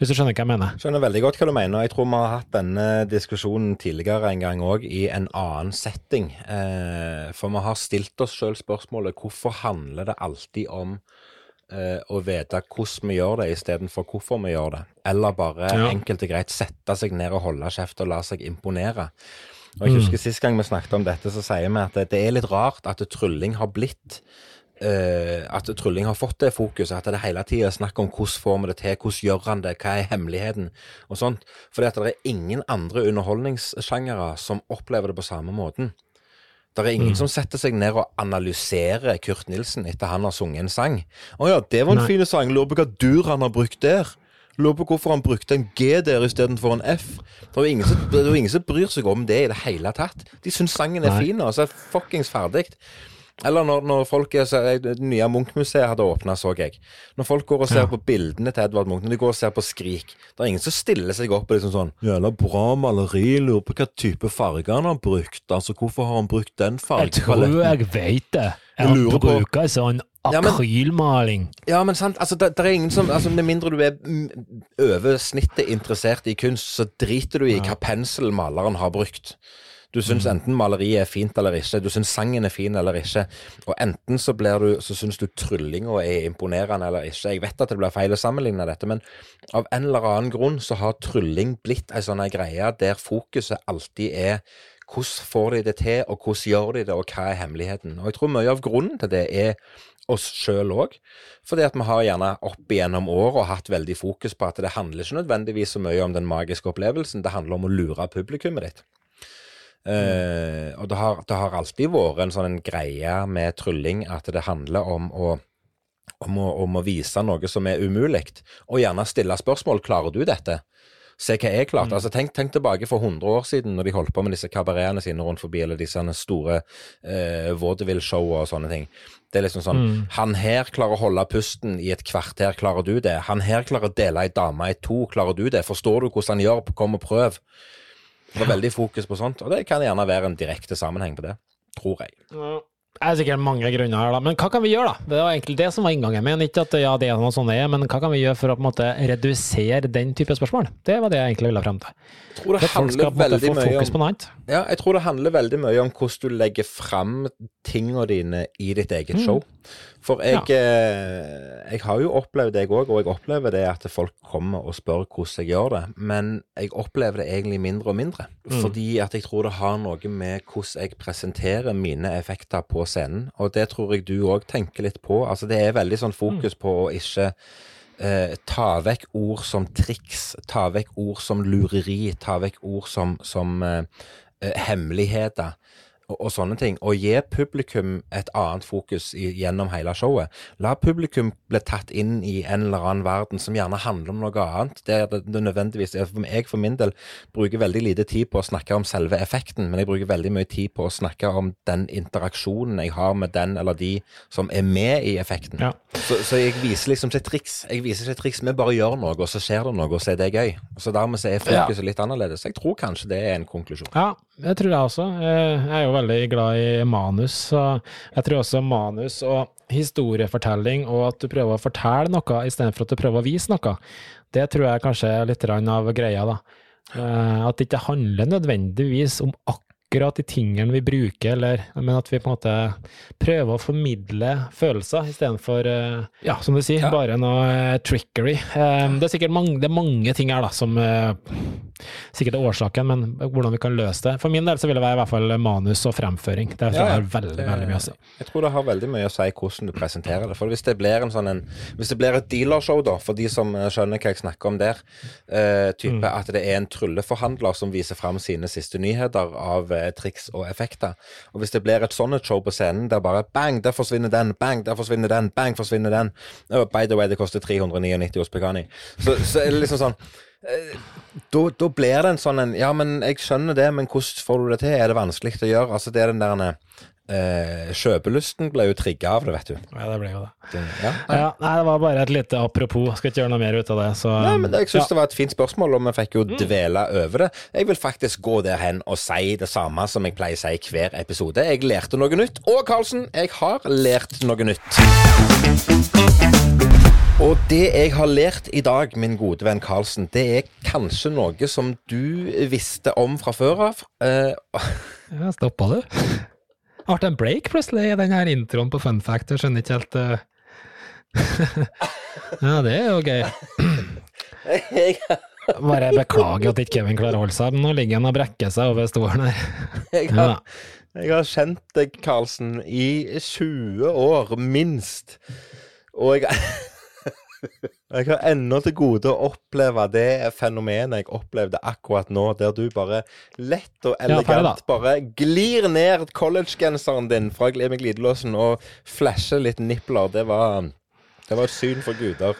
Hvis du skjønner hva jeg mener? Skjønner veldig godt hva du mener. Jeg tror vi har hatt denne diskusjonen tidligere en gang òg, i en annen setting. Eh, for vi har stilt oss sjøl spørsmålet hvorfor handler det alltid om eh, å vite hvordan vi gjør det, istedenfor hvorfor vi gjør det. Eller bare Ja. enkelt og greit sette seg ned og holde kjeft og la seg imponere. Og jeg husker Sist gang vi snakket om dette, så sier vi at det, det er litt rart at trylling har blitt Uh, at trylling har fått det fokuset, at det hele tida er snakk om hvordan får vi det til, hvordan gjør han det, hva er hemmeligheten, og sånt. Fordi at det er ingen andre underholdningssjangere som opplever det på samme måten. Det er ingen som setter seg ned og analyserer Kurt Nilsen etter han har sunget en sang. 'Å ja, det var en fin sang. Lurer på hva dur han har brukt der.' Lurer på hvorfor han brukte en G der istedenfor en F. Det er ingen, som, det er ingen som bryr seg om det i det hele tatt. De syns sangen er Nei. fin, og så er det fuckings ferdig. Eller når, når folk er, så, Det nye Munch-museet hadde åpna, så jeg. Når folk går og ser Ja. på bildene til Edvard Munch, når de går og ser på Skrik Det er ingen som stiller seg opp og liksom sånn Jævla bra maleri, lurer på hva type farger han har brukt. Altså, hvorfor har han brukt den Jeg tror jeg vet det. Jeg Jeg bruker sånn akrylmaling. Ja, men sant, altså, det, det er ingen som altså, Med mindre du er over snittet interessert i kunst, så driter du i hva penselmaleren har brukt. Du syns enten maleriet er fint eller ikke, du syns sangen er fin eller ikke. Og enten så blir du, så syns du tryllinga er imponerende eller ikke. Jeg vet at det blir feil å sammenligne dette, men av en eller annen grunn så har trylling blitt ei sånn greie der fokuset alltid er hvordan får de det til, og hvordan gjør de det, og hva er hemmeligheten? Og jeg tror mye av grunnen til det er oss sjøl òg. Fordi at vi har gjerne opp igjennom året hatt veldig fokus på at det handler ikke nødvendigvis så mye om den magiske opplevelsen, det handler om å lure publikummet ditt. Eh, og det har, det har alltid vært en sånn greie med trylling at det handler om å, om å, om å vise noe som er umulig, og gjerne stille spørsmål. Klarer du dette? Se hva jeg klarte. Altså, tenk, tenk tilbake for 100 år siden, når de holdt på med disse kabaretene sine rundt forbi, eller disse store eh, vaudeville-show og sånne ting. Det er liksom sånn Han her klarer å holde pusten i et kvarter, klarer du det? Han her klarer å dele ei dame i to, klarer du det? Forstår du hvordan han gjør? Kom og prøv. Det var veldig fokus på sånt, og det kan gjerne være en direkte sammenheng på det. Tror jeg. Det er sikkert mange grunner her, da. Men hva kan vi gjøre, da? Det var egentlig det som var inngangen min. Ikke at ja, det er noe sånn det er, men hva kan vi gjøre for å på en måte redusere den type spørsmål? Det var det jeg egentlig ville frem til. Jeg tror det For skal handler på en måte veldig mye fokus om. Ja, jeg tror det handler veldig mye om hvordan du legger frem tingene dine i ditt eget show. For jeg, ja. jeg har jo opplevd det, jeg òg, og jeg opplever det at folk kommer og spør hvordan jeg gjør det. Men jeg opplever det egentlig mindre og mindre. Fordi at jeg tror det har noe med hvordan jeg presenterer mine effekter på scenen. Og det tror jeg du òg tenker litt på. Altså det er veldig sånn fokus på å ikke eh, ta vekk ord som triks, ta vekk ord som lureri, ta vekk ord som, som eh, eh, hemmeligheter og, og sånne ting. Og gi publikum et annet fokus i, gjennom hele showet. La publikum bli tatt inn i en eller annen verden som gjerne handler om noe annet. Det det, det nødvendigvis Jeg for min del bruker veldig lite tid på å snakke om selve effekten, men jeg bruker veldig mye tid på å snakke om den interaksjonen jeg har med den eller de som er med i effekten. Ja. Så, så jeg viser liksom ikke triks. Jeg viser ikke triks, Vi bare gjør noe, og så skjer det noe, og så er det gøy. Så dermed så er fokuset litt annerledes. Jeg tror kanskje det er en konklusjon. Ja, det tror jeg også. Eh, Jeg er jo veldig glad i manus, så jeg tror også manus og historiefortelling, og at du prøver å fortelle noe istedenfor at du prøver å vise noe, det tror jeg kanskje er litt av greia, da. Eh, At det ikke handler nødvendigvis om akkurat de tingene vi bruker, eller, men at vi på en måte prøver å formidle følelser istedenfor, uh, ja, som du sier, Ja. bare noe eh, trickery. Eh, det er sikkert mange, det er mange ting her da, som eh, sikkert er årsaken, men hvordan vi kan løse det. For min del så vil det være i hvert fall manus og fremføring. Det Ja, har veldig, veldig mye å si. Jeg tror det har veldig mye å si hvordan du presenterer det. For hvis det blir en sånn en, Hvis det blir et dealershow, da, for de som eh, skjønner hva jeg snakker om der, uh, type at det er en trylleforhandler som viser fram sine siste nyheter av uh, triks og effekter. Og hvis det blir et sånt show på scenen der bare bang, der forsvinner den, bang, der forsvinner den, bang, forsvinner den. Oh, by the way, det koster 399 hos Pekani. Så, så er det liksom sånn da, da blir det en sånn en Ja, men jeg skjønner det, men hvordan får du det til? Er det vanskelig å gjøre? Altså, det er den der eh, Kjøpelysten ble jo trigga av det, vet du. Ja, det ble jo det. Det, ja. Ja, nei, det var bare et lite apropos. Skal ikke gjøre noe mer ut av det. Så, Nei, men Jeg syns ja. det var et fint spørsmål, og vi fikk jo dvele over det. Jeg vil faktisk gå der hen og si det samme som jeg pleier å si i hver episode. Jeg lærte noe nytt. Og Karlsen, jeg har lært noe nytt. Og det jeg har lært i dag, min gode venn Karlsen, det er kanskje noe som du visste om fra før av. Uh, Ja, stoppa du? Ble det en break plutselig i den her introen på Fun Fact? Jeg skjønner ikke helt uh... Ja, det er jo gøy. Bare beklager at ikke Kevin klarer å holde seg. Nå ligger han og brekker seg over stolen her. jeg, har, jeg har kjent deg, Karlsen, i 20 år, minst. Og jeg Jeg har ennå til gode å oppleve det fenomenet jeg opplevde akkurat nå, der du bare lett og elegant elegant bare glir ned collegegenseren din fra med glidelåsen og flasher litt nipler. Det var Det var et syn for guder.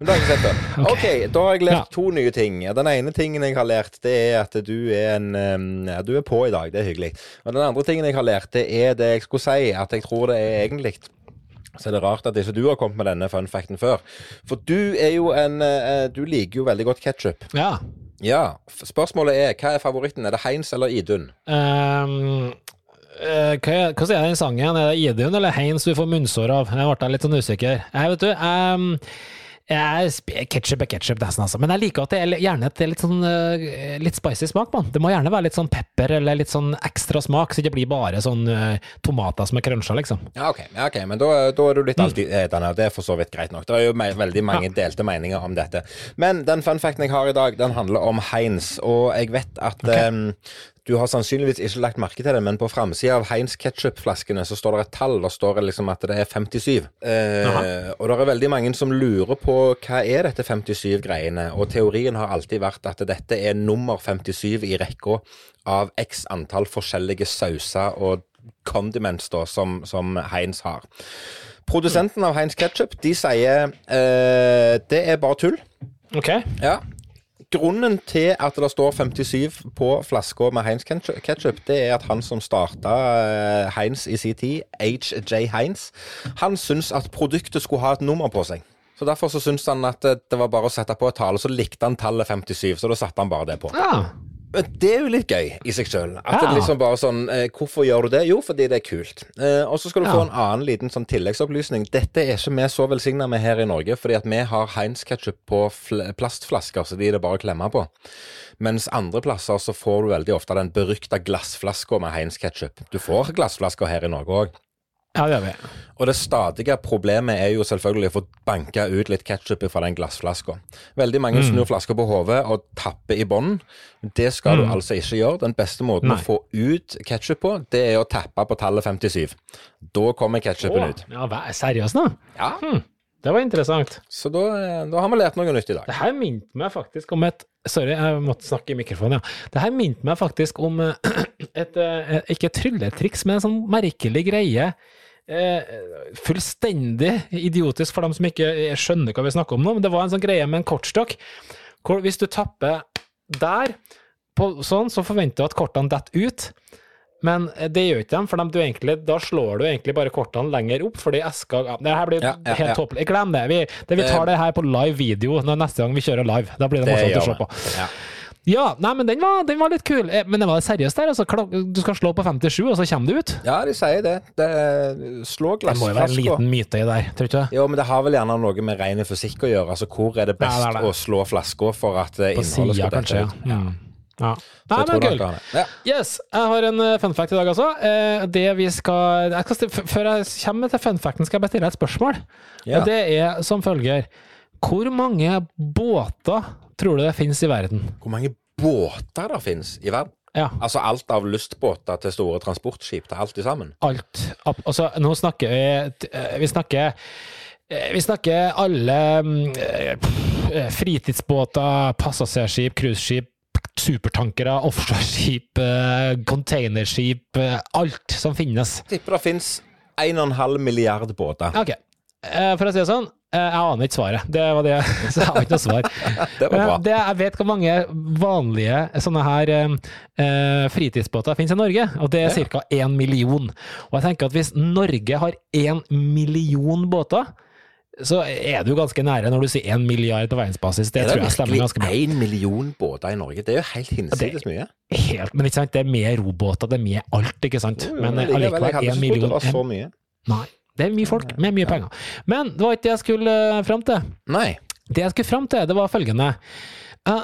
Men da har jeg sett det. OK, da har jeg lært Ja. to nye ting. Den ene tingen jeg har lært, det er at du er en ja, Du er på i dag. Det er hyggelig. Og den andre tingen jeg har lært, det er det jeg skulle si, at jeg tror det er egentlig så er det rart at ikke du har kommet med denne fun facten før. For du er jo en eh, Du liker jo veldig godt ketsjup. Ja. Ja. Spørsmålet er hva er favoritten? Er det Heinz eller Idun? Um, uh, hva, hva sier den sangen? Er det Idun eller Heinz du får munnsår av? Jeg ble litt sånn usikker. Jeg vet du, um, Ketsjup er ketsjup, nesten, altså. Men jeg liker at det er gjerne et det litt sånn eh, litt spicy smak på. Det må gjerne være litt sånn pepper eller litt sånn ekstra smak, så det ikke blir bare sånn eh, tomater som er cruncha, liksom. Ja, ok, ja, okay. men da, da er du litt alltid og Det er for så vidt greit nok. Det er jo me veldig mange delte meninger om dette. Men den fun facten jeg har i dag, den handler om Heinz. Og jeg vet at em, du har sannsynligvis ikke lagt merke til det, men på framsida av Heinz ketsjupflaskene så står det et tall. Da står det liksom at det er 57. Eh, og det er veldig mange som lurer på hva er dette 57-greiene. Og teorien har alltid vært at dette er nummer 57 i rekka av x antall forskjellige sauser og condiments da, som, som Heinz har. Produsenten av Heinz Ketchup de sier eh, det er bare tull. Ok. Ja. Grunnen til at det står 57 på flaska med Heinz ketchup, det er at han som starta eh, Heinz i sin tid, HJ Heinz, han syntes at produktet skulle ha et nummer på seg. Så Derfor så syntes han at det det var bare å sette på et tall, og så likte han tallet 57, så da satte han bare det på. Ja. Det er jo litt gøy i seg sjøl. At det liksom bare sånn eh, Hvorfor gjør du det? Jo, fordi det er kult. Eh, og så skal du Ja. få en annen liten sånn tilleggsopplysning. Dette er ikke vi så velsigna med her i Norge, fordi at vi har Heinz-ketchup på fl plastflasker, så de er det bare å klemme på. Mens andre plasser så får du veldig ofte den berykta glassflaska med Heinz-ketchup. Du får glassflasker her i Norge òg. Ja, det gjør vi. Og det stadige problemet er jo selvfølgelig å få banka ut litt ketsjup fra den glassflaska. Veldig mange snur flaska på hodet og tapper i bånn. Det skal du altså ikke gjøre. Den beste måten Nei. å få ut ketsjup på, det er å tappe på tallet 57. Da kommer ketchupen ut. ja, seriøst nå? Ja, Det var interessant. Så da, eh, da har vi lært noe nytt i dag. Det her minte meg faktisk om et Sorry, jeg måtte snakke i mikrofonen, ja. Det her minte meg faktisk om et, et, et Ikke et trylletriks, men en sånn merkelig greie. Eh, fullstendig idiotisk for dem som ikke skjønner hva vi snakker om nå, men det var en sånn greie med en kortstokk. Hvor hvis du tapper der, på, sånn, så forventer du at kortene detter ut. Men eh, det gjør ikke dem, for de, du egentlig, da slår du egentlig bare kortene lenger opp, fordi eska Det her blir Ja, ja, helt ja. tåpelig. Glem det. Vi, det. vi tar det her på live video når neste gang vi kjører live. Da blir det, morsomt å se på. Ja. Nei, men den var, den var litt kul. Eh, Men det var seriøst der. Altså, du skal slå på 57, og så kommer du ut. ja, de sier det. det slå Det må jo være en glassflaska. liten myte i der, tror du ikke det? Jo, men det har vel gjerne noe med ren fysikk å gjøre. Altså, Hvor er det best Nei, det er det. å slå flaska for at eh, På innholdet sida, skal kanskje. dette Ja. ut? Mm. ja. Nei, jeg men det kult. det. Ja. Yes, jeg har en eh, fun fact i dag, altså. Eh, Det vi skal, jeg skal stille- f- Før jeg kommer til fun facten, skal jeg bare stille deg et spørsmål. Ja. Og det er som følger. Hvor mange båter tror du det finnes i verden? Hvor mange båter det finnes i verden? Ja, Altså alt av lystbåter til store transportskip til alt i sammen? alt. Altså, nå snakker vi eh, Vi snakker eh, vi snakker alle mm, eh, fritidsbåter, passasjerskip, cruiseskip, supertankere, offshoreskip, containerskip, alt som finnes. Tipper det finnes 1,5 milliard båter. Ok, for å si det sånn, jeg aner ikke svaret. Det var det, så jeg har ikke noe svar. Det var bra. Det, jeg vet hvor mange vanlige sånne her eh, eh, fritidsbåter finnes i Norge, og det er Ja. ca. én million. Og jeg tenker at hvis Norge har én million båter, så er du ganske nære når du sier én milliard på verdensbasis. Det det tror jeg stemmer ganske bra. virkelig én million båter i Norge? Det er jo helt hinsides mye. Helt, men ikke sant, det er med robåter, det er med alt, ikke sant? Men eh, allikevel én million det var så mye. Nei. Det er mye folk med mye penger. Men det var ikke det jeg skulle uh, fram til. Nei. Det jeg skulle fram til, det var følgende. Uh,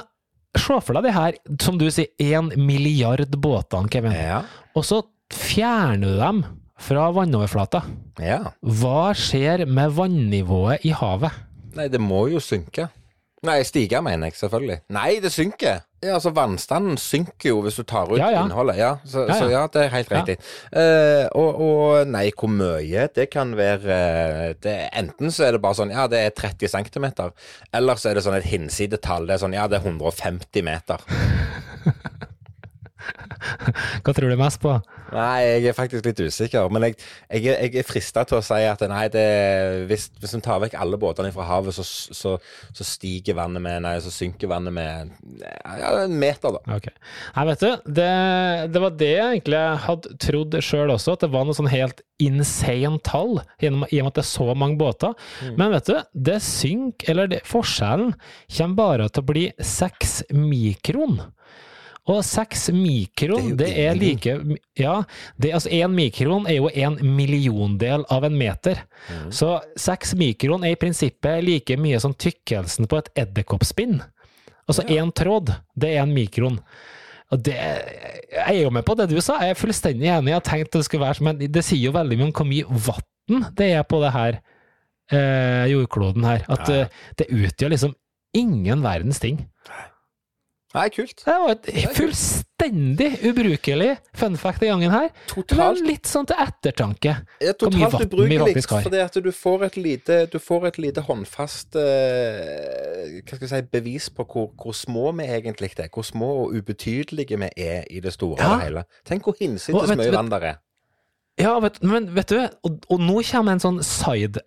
Se for deg det her, som du sier, én milliard båtene, Kevin. Ja. Og så fjerner du dem fra vannoverflata. ja. Hva skjer med vannivået i havet? Nei, det må jo synke. Nei, stige, mener jeg, selvfølgelig. Nei, det synker! Ja, altså Vannstanden synker jo hvis du tar ut Ja, ja. innholdet. Ja, så, Ja, så ja, det er helt riktig. Eh, og, og nei, hvor mye? Det kan være eh, det, Enten så er det bare sånn ja, det er 30 cm, eller så er det sånn et hinsidetall. Det er sånn ja, det er 150 meter. Hva tror du mest på? Nei, jeg er faktisk litt usikker. Men jeg, jeg, jeg er frista til å si at nei, det, hvis, hvis en tar vekk alle båtene fra havet, så, så, så stiger vannet med Nei, så synker vannet med ja, en meter, da. Okay. Nei, vet du, det, det var det jeg egentlig hadde trodd sjøl også, at det var noe sånn helt insane tall, i og med at det er så mange båter. Men vet du, det synker, eller det, forskjellen kommer bare til å bli seks mikron. Og seks mikron, det Det er er, like Ja, det, altså én mikron er jo en milliondel av en meter. Så seks mikron er i prinsippet like mye som tykkelsen på et edderkoppspinn. Altså én tråd, det er en mikron. Og det, jeg er jo med på det du sa, jeg er fullstendig enig. Jeg har tenkt det skulle være men det sier jo veldig mye om hvor mye vann det er på det her eh, jordkloden her. At Ja. eh, det utgjør liksom ingen verdens ting. Nei, kult. Det var et fullstendig ubrukelig fun fact den gangen her. Totalt litt sånn til ettertanke. Ja, totalt ubrukelig, fordi at du får et lite, du får et lite håndfast eh, si, bevis på hvor, hvor små vi egentlig er. Hvor små og ubetydelige vi er i det store Ja. og hele. Tenk hvor hinsides mye vann der er. Ja, vet, men vet du, og, og nå kommer en sånn side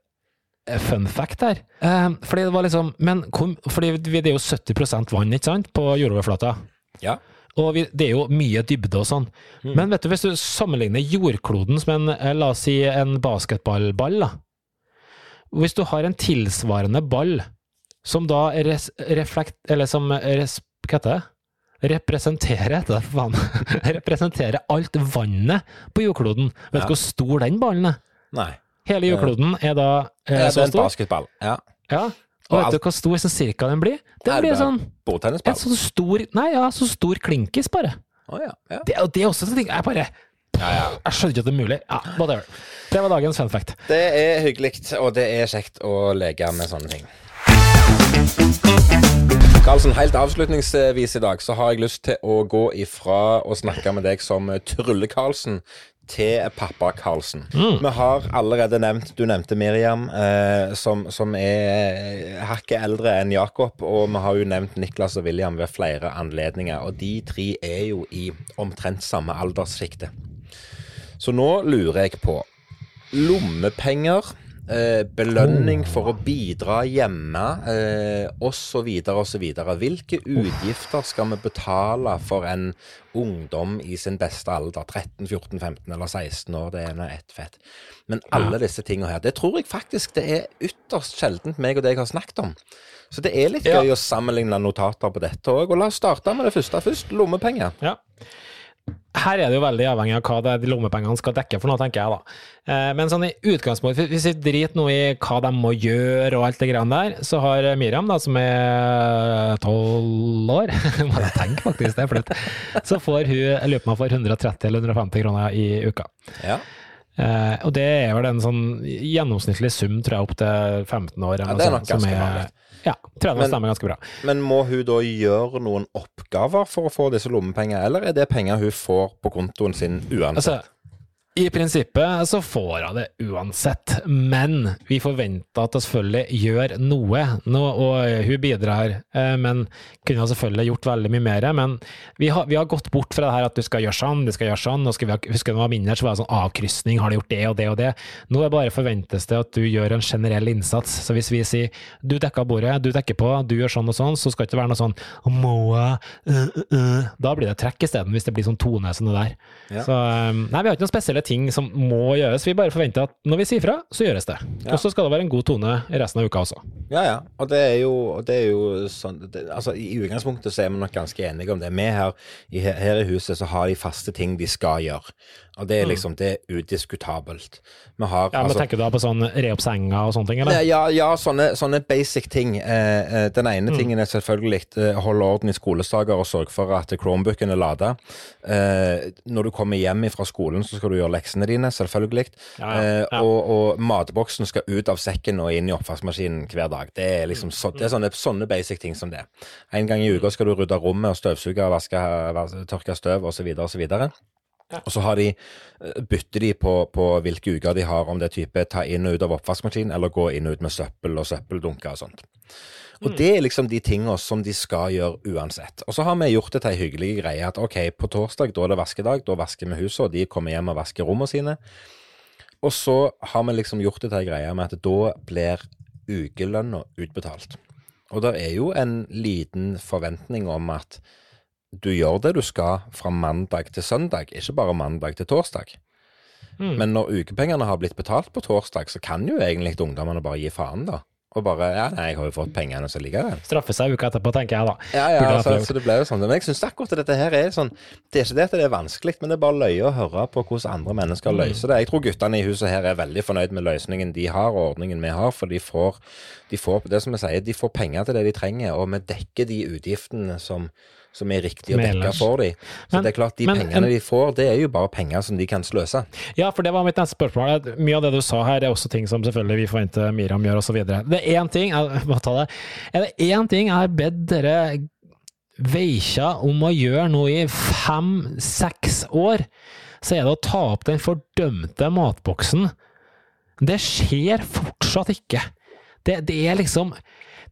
fun fact her. Eh, fordi det var liksom Men kom, fordi vi- det er jo 70 vann, ikke sant, på jordoverflata. Ja. Og vi, det er jo mye dybde og sånn. Men vet du, hvis du sammenligner jordkloden som en, eh, la oss si, en basketballball, da. Hvis du har en tilsvarende ball som da res, reflekt... Eller som res, Hva heter det? Representerer, heter det, for faen. Representerer alt vannet på jordkloden. Vet du Ja. hvor stor den ballen er? Nei. Hele jordkloden er da eh, så en stor. basketball. Ja. Ja. Og vet du hvor stor sånn cirka den blir? Den det blir sånn en sånn stor Nei, ja, så stor klinkis, bare. Oh, ja. ja. Det, og det er også sånn ting Jeg bare Ja, ja. Jeg skjønner ikke at det er mulig. Ja, whatever. Det var dagens fun fact. Det er hyggelig, og det er kjekt å leke med sånne ting. Karlsen, helt avslutningsvis i dag så har jeg lyst til å gå ifra å snakke med deg som Trulle-Karlsen til pappa Karlsen. Vi har allerede nevnt Du nevnte Miriam, eh, som, som er hakket eldre enn Jakob. Og vi har jo nevnt Niklas og William ved flere anledninger. Og de tre er jo i omtrent samme alderssjikte. Så nå lurer jeg på lommepenger, eh, belønning for å bidra hjemme, eh, osv., osv. Hvilke utgifter skal vi betale for en ungdom i sin beste alder? 13, 14, 15 eller 16 år, det er nå ett fett. Men alle disse tingene her, det tror jeg faktisk det er ytterst sjeldent meg og deg har snakket om. Så det er litt Ja. gøy å sammenligne notater på dette òg. Og la oss starte med det første først. Lommepenger. Ja. Her er det jo veldig avhengig av hva de lommepengene skal dekke for noe, tenker jeg da. Eh, Men sånn i utgangspunktet, hvis vi driter nå i hva de må gjøre og alt det greiene der, så har Miriam, da, som er tolv år, må jeg tenke faktisk, det er flaut, så får hun, jeg lurer på om hun får 130 eller 150 kroner i uka. Ja. Eh, og det er vel en sånn gjennomsnittlig sum, tror jeg, opp til 15 år. Ja, det er nok sånn, ganske vanlig. Ja, tror jeg det Men- stemmer ganske bra. Men må hun da gjøre noen oppgaver for å få disse lommepenger, eller er det penger hun får på kontoen sin uansett? Altså, I prinsippet så får hun det uansett, men vi forventer at hun selvfølgelig gjør noe. Nå, og hun bidrar, eh, men kunne selvfølgelig gjort veldig mye mer. Men vi har, vi har gått bort fra det her at du skal gjøre sånn, du skal gjøre sånn. og skal vi husker du var mindre, så var det sånn avkrysning, har du gjort det og det og det? Nå er bare forventes det at du gjør en generell innsats. Så hvis vi sier du dekker bordet, du dekker på, du gjør sånn og sånn, så skal det ikke være noe sånn jeg, uh, øh, øh. Da blir det trekk isteden, hvis det blir sånn tone som det der. Ja. Så um, nei, vi har ikke noen spesielle ting som må gjøres. Vi bare forventer at når vi sier fra, så gjøres det. Ja. Og så skal det være en god tone resten av uka også. Ja, ja. Og det er jo, det er jo sånn det, Altså, I utgangspunktet så er vi nok ganske enige om det. Vi her i, her i huset så har de faste ting de skal gjøre. Og det er liksom det er udiskutabelt. Vi har Ja, men altså Tenker du da på sånn re opp senga og sånne ting, eller? Ja, ja sånne, sånne basic ting. Eh, eh, den ene Mm. tingen er selvfølgelig eh, holde orden i skolesaker og sørge for at Chromebooken er lada. Eh, når du kommer hjem fra skolen, så skal du gjøre leksene dine, selvfølgelig. Ja, ja, Eh, og, og matboksen skal ut av sekken og inn i oppvaskmaskinen hver dag. Det er liksom så, det er sånne, sånne basic ting som det. En gang i uka skal du rydde rommet og støvsuge, vaske, vas- tørke støv osv. osv. Og så har de, eh, bytter de på, på hvilke uker de har, om det er type ta inn og ut av oppvaskmaskin, eller gå inn og ut med søppel og søppeldunker og sånt. Og det er liksom de tingene som de skal gjøre uansett. Og så har vi gjort det til ei hyggelig greie at ok, på torsdag da er det vaskedag, da vasker vi huset, og de kommer hjem og vasker rommene sine. Og så har vi liksom gjort det til ei greie med at da blir ukelønna utbetalt. Og det er jo en liten forventning om at du gjør det du skal fra mandag til søndag, ikke bare mandag til torsdag. Men når ukepengene har blitt betalt på torsdag, så kan jo egentlig ungdommene bare gi faen, da. Og bare Ja, nei, jeg har jo fått pengene, så likevel. Straffe seg uka etterpå, tenker jeg da. Ja, ja, altså, så det ble jo sånn. Men jeg syns akkurat dette her er sånn Det er ikke det at det er vanskelig, men det er bare løye å høre på hvordan andre mennesker løser det. Jeg tror guttene i huset her er veldig fornøyd med løsningen de har, og ordningen vi har, for de får, de får det som jeg sier, de får penger til det de trenger, og vi dekker de utgiftene som, som er riktig å dekke for dem. Så Men- det er klart, de men pengene de får, det er jo bare penger som de kan sløse. Ja, for det var mitt neste spørsmål. Mye av det du sa her, er også ting som selvfølgelig vi forventer Miriam gjør, osv. Det er én ting jeg må ta det. Er det én ting jeg har bedt dere veikja om å gjøre nå i fem-seks år, så er det å ta opp den fordømte matboksen. Det skjer fortsatt ikke. Det, det er liksom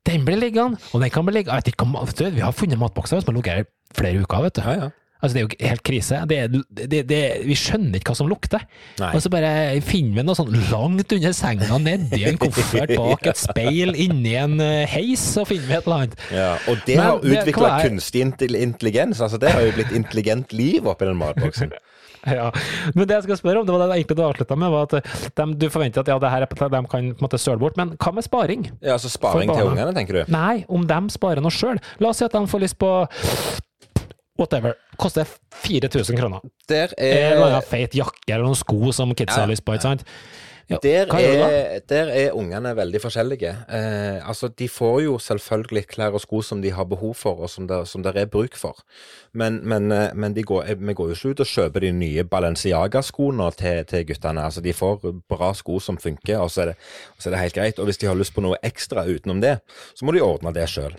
Den blir liggende, og den kan bli liggende Jeg vet ikke du, Vi har funnet matbokser som har ligget her flere uker, vet du. Ja, ja. Altså, det er jo helt krise. Det, er- det, det, vi skjønner ikke hva som lukter. Nei. Og så bare finner vi noe sånn langt under senga, nedi en koffert, bak et speil, inni en eh, heis, så finner vi et eller annet. Ja, og det Men har utvikla kunstig intelligens. Altså, det har jo blitt intelligent liv oppi den matboksen. Ja. Men det jeg skal spørre om, det var det egentlig du avslutta med, var at de, du forventer at ja, det her er, på- de kan på en måte søle bort, men hva med sparing? Ja, altså sparing til ungene, tenker du? Nei, om de sparer noe sjøl. La oss si at de får lyst på whatever. Koster 4000 kroner. Der En eller er annen feit jakke eller noen sko som kidsa har lyst på, ikke sant? Ja, Der er, der er ungene veldig forskjellige. Eh, altså, De får jo selvfølgelig klær og sko som de har behov for, og som det, som det er bruk for. Men, men, eh, men de går, vi går jo ikke ut og kjøper de nye Balenciaga-skoene til, til guttene. Altså, De får bra sko som funker, og så, er det, så er det helt greit. Og hvis de har lyst på noe ekstra utenom det, så må de ordne det sjøl.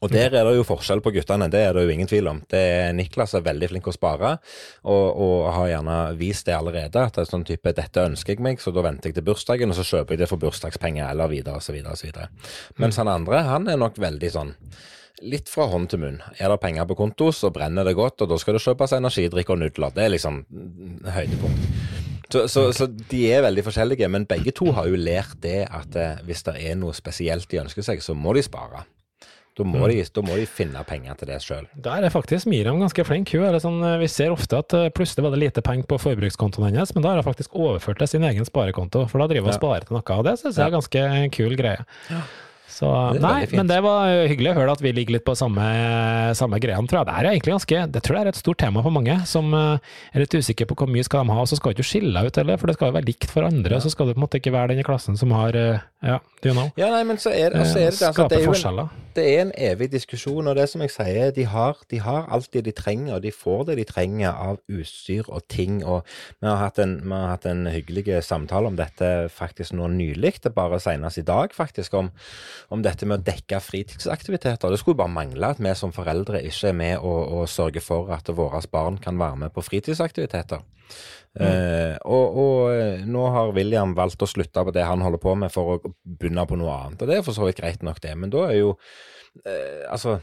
Og der er det jo forskjell på guttene, det er det jo ingen tvil om. Det er Niklas er veldig flink å spare, og, og har gjerne vist det allerede. At det er sånn type 'dette ønsker jeg meg', så da venter jeg til bursdagen, og så kjøper jeg det for bursdagspenger, eller videre, så videre. Mens han andre, han er nok veldig sånn Litt fra hånd til munn. Er det penger på konto, så brenner det godt, og da skal det kjøpes energidrikk og nudler. Det er liksom høydepunkt. Så, så, så de er veldig forskjellige, men begge to har jo lært det at eh, hvis det er noe spesielt de ønsker seg, så må de spare. Da må, de, da må de finne penger til det sjøl. Der er faktisk Miriam ganske flink. Sånn, vi ser ofte at eh, plutselig var det lite penger på forbrukskontoen hennes, men da har hun faktisk overført til sin egen sparekonto, for da driver hun og Ja. sparer til noe, og det synes jeg er ganske kul greie. Så, er nei, men det var eh, hyggelig å høre at vi ligger litt på samme, samme greiene, tror jeg. Det er egentlig ganske, det tror jeg er et stort tema for mange, som eh, er litt usikre på hvor mye skal de ha, og så skal du ikke skille ut heller, for det skal jo være likt for andre, så skal du på en måte ikke være den i klassen som har, eh, ja, you know, Ja, nei, men så er så er det, altså, det, er jo en. Det er en evig diskusjon, og det som jeg sier, de har, de har alt det de trenger, og de får det de trenger av utstyr og ting, og vi har hatt en, vi har hatt en hyggelig samtale om dette faktisk nå nylig, bare senest i dag faktisk, om, om dette med å dekke fritidsaktiviteter. Det skulle bare mangle at vi som foreldre ikke er med og, og sørger for at våre barn kan være med på fritidsaktiviteter. Eh, og, og eh, nå har William valgt å slutte på det han holder på med for å begynne på noe annet. Og det er for så vidt greit nok, det. Men da er jo eh, Altså,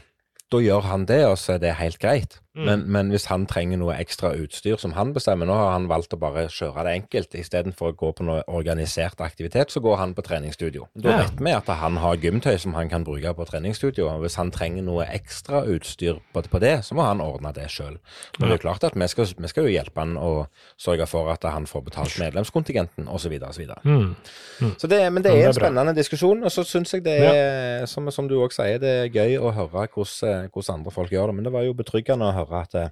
da gjør han det, og så er det helt greit. Men, men hvis han trenger noe ekstra utstyr som han bestemmer Nå har han valgt å bare kjøre det enkelt. Istedenfor å gå på noe organisert aktivitet, så går han på treningsstudio. Da Ja. vet vi at han har gymtøy som han kan bruke på treningsstudio. Og hvis han trenger noe ekstra utstyr på, på det, så må han ordne det sjøl. Men det er klart at vi skal, vi skal jo hjelpe han å sørge for at han får betalt medlemskontingenten osv. osv. Mm. Så det, men det er en spennende diskusjon, og så syns jeg det er, som, som du òg sier, det er gøy å høre hvordan, hvordan andre folk gjør det. Men det var jo betryggende å høre at eh,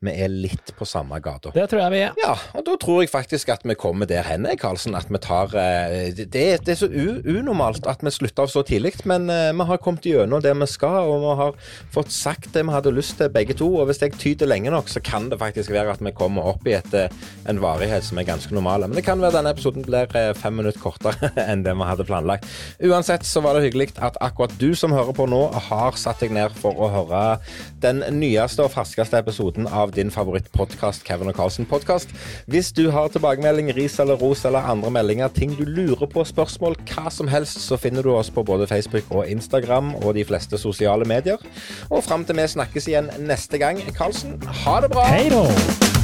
vi er litt på samme gata. Det tror jeg vi er. Ja, og da tror jeg faktisk at vi kommer der hen, Karlsen. At vi tar eh, Det, det er så unormalt at vi slutter av så tidlig, men eh, vi har kommet gjennom det vi skal, og vi har fått sagt det vi hadde lyst til, begge to. Og hvis jeg tyter lenge nok, så kan det faktisk være at vi kommer opp i et, eh, en varighet som er ganske normal. Men det kan være denne episoden blir fem minutter kortere enn det vi hadde planlagt. Uansett så var det hyggelig at akkurat du som hører på nå, har satt deg ned for å høre den nyeste og ferskeste episoden av av din favorittpodkast, Kevin og Carlsen-podkast. Hvis du har tilbakemelding, ris eller ros eller andre meldinger, ting du lurer på, spørsmål, hva som helst, så finner du oss på både Facebook og Instagram og de fleste sosiale medier. Og fram til vi snakkes igjen neste gang, Carlsen, ha det bra! Hei da!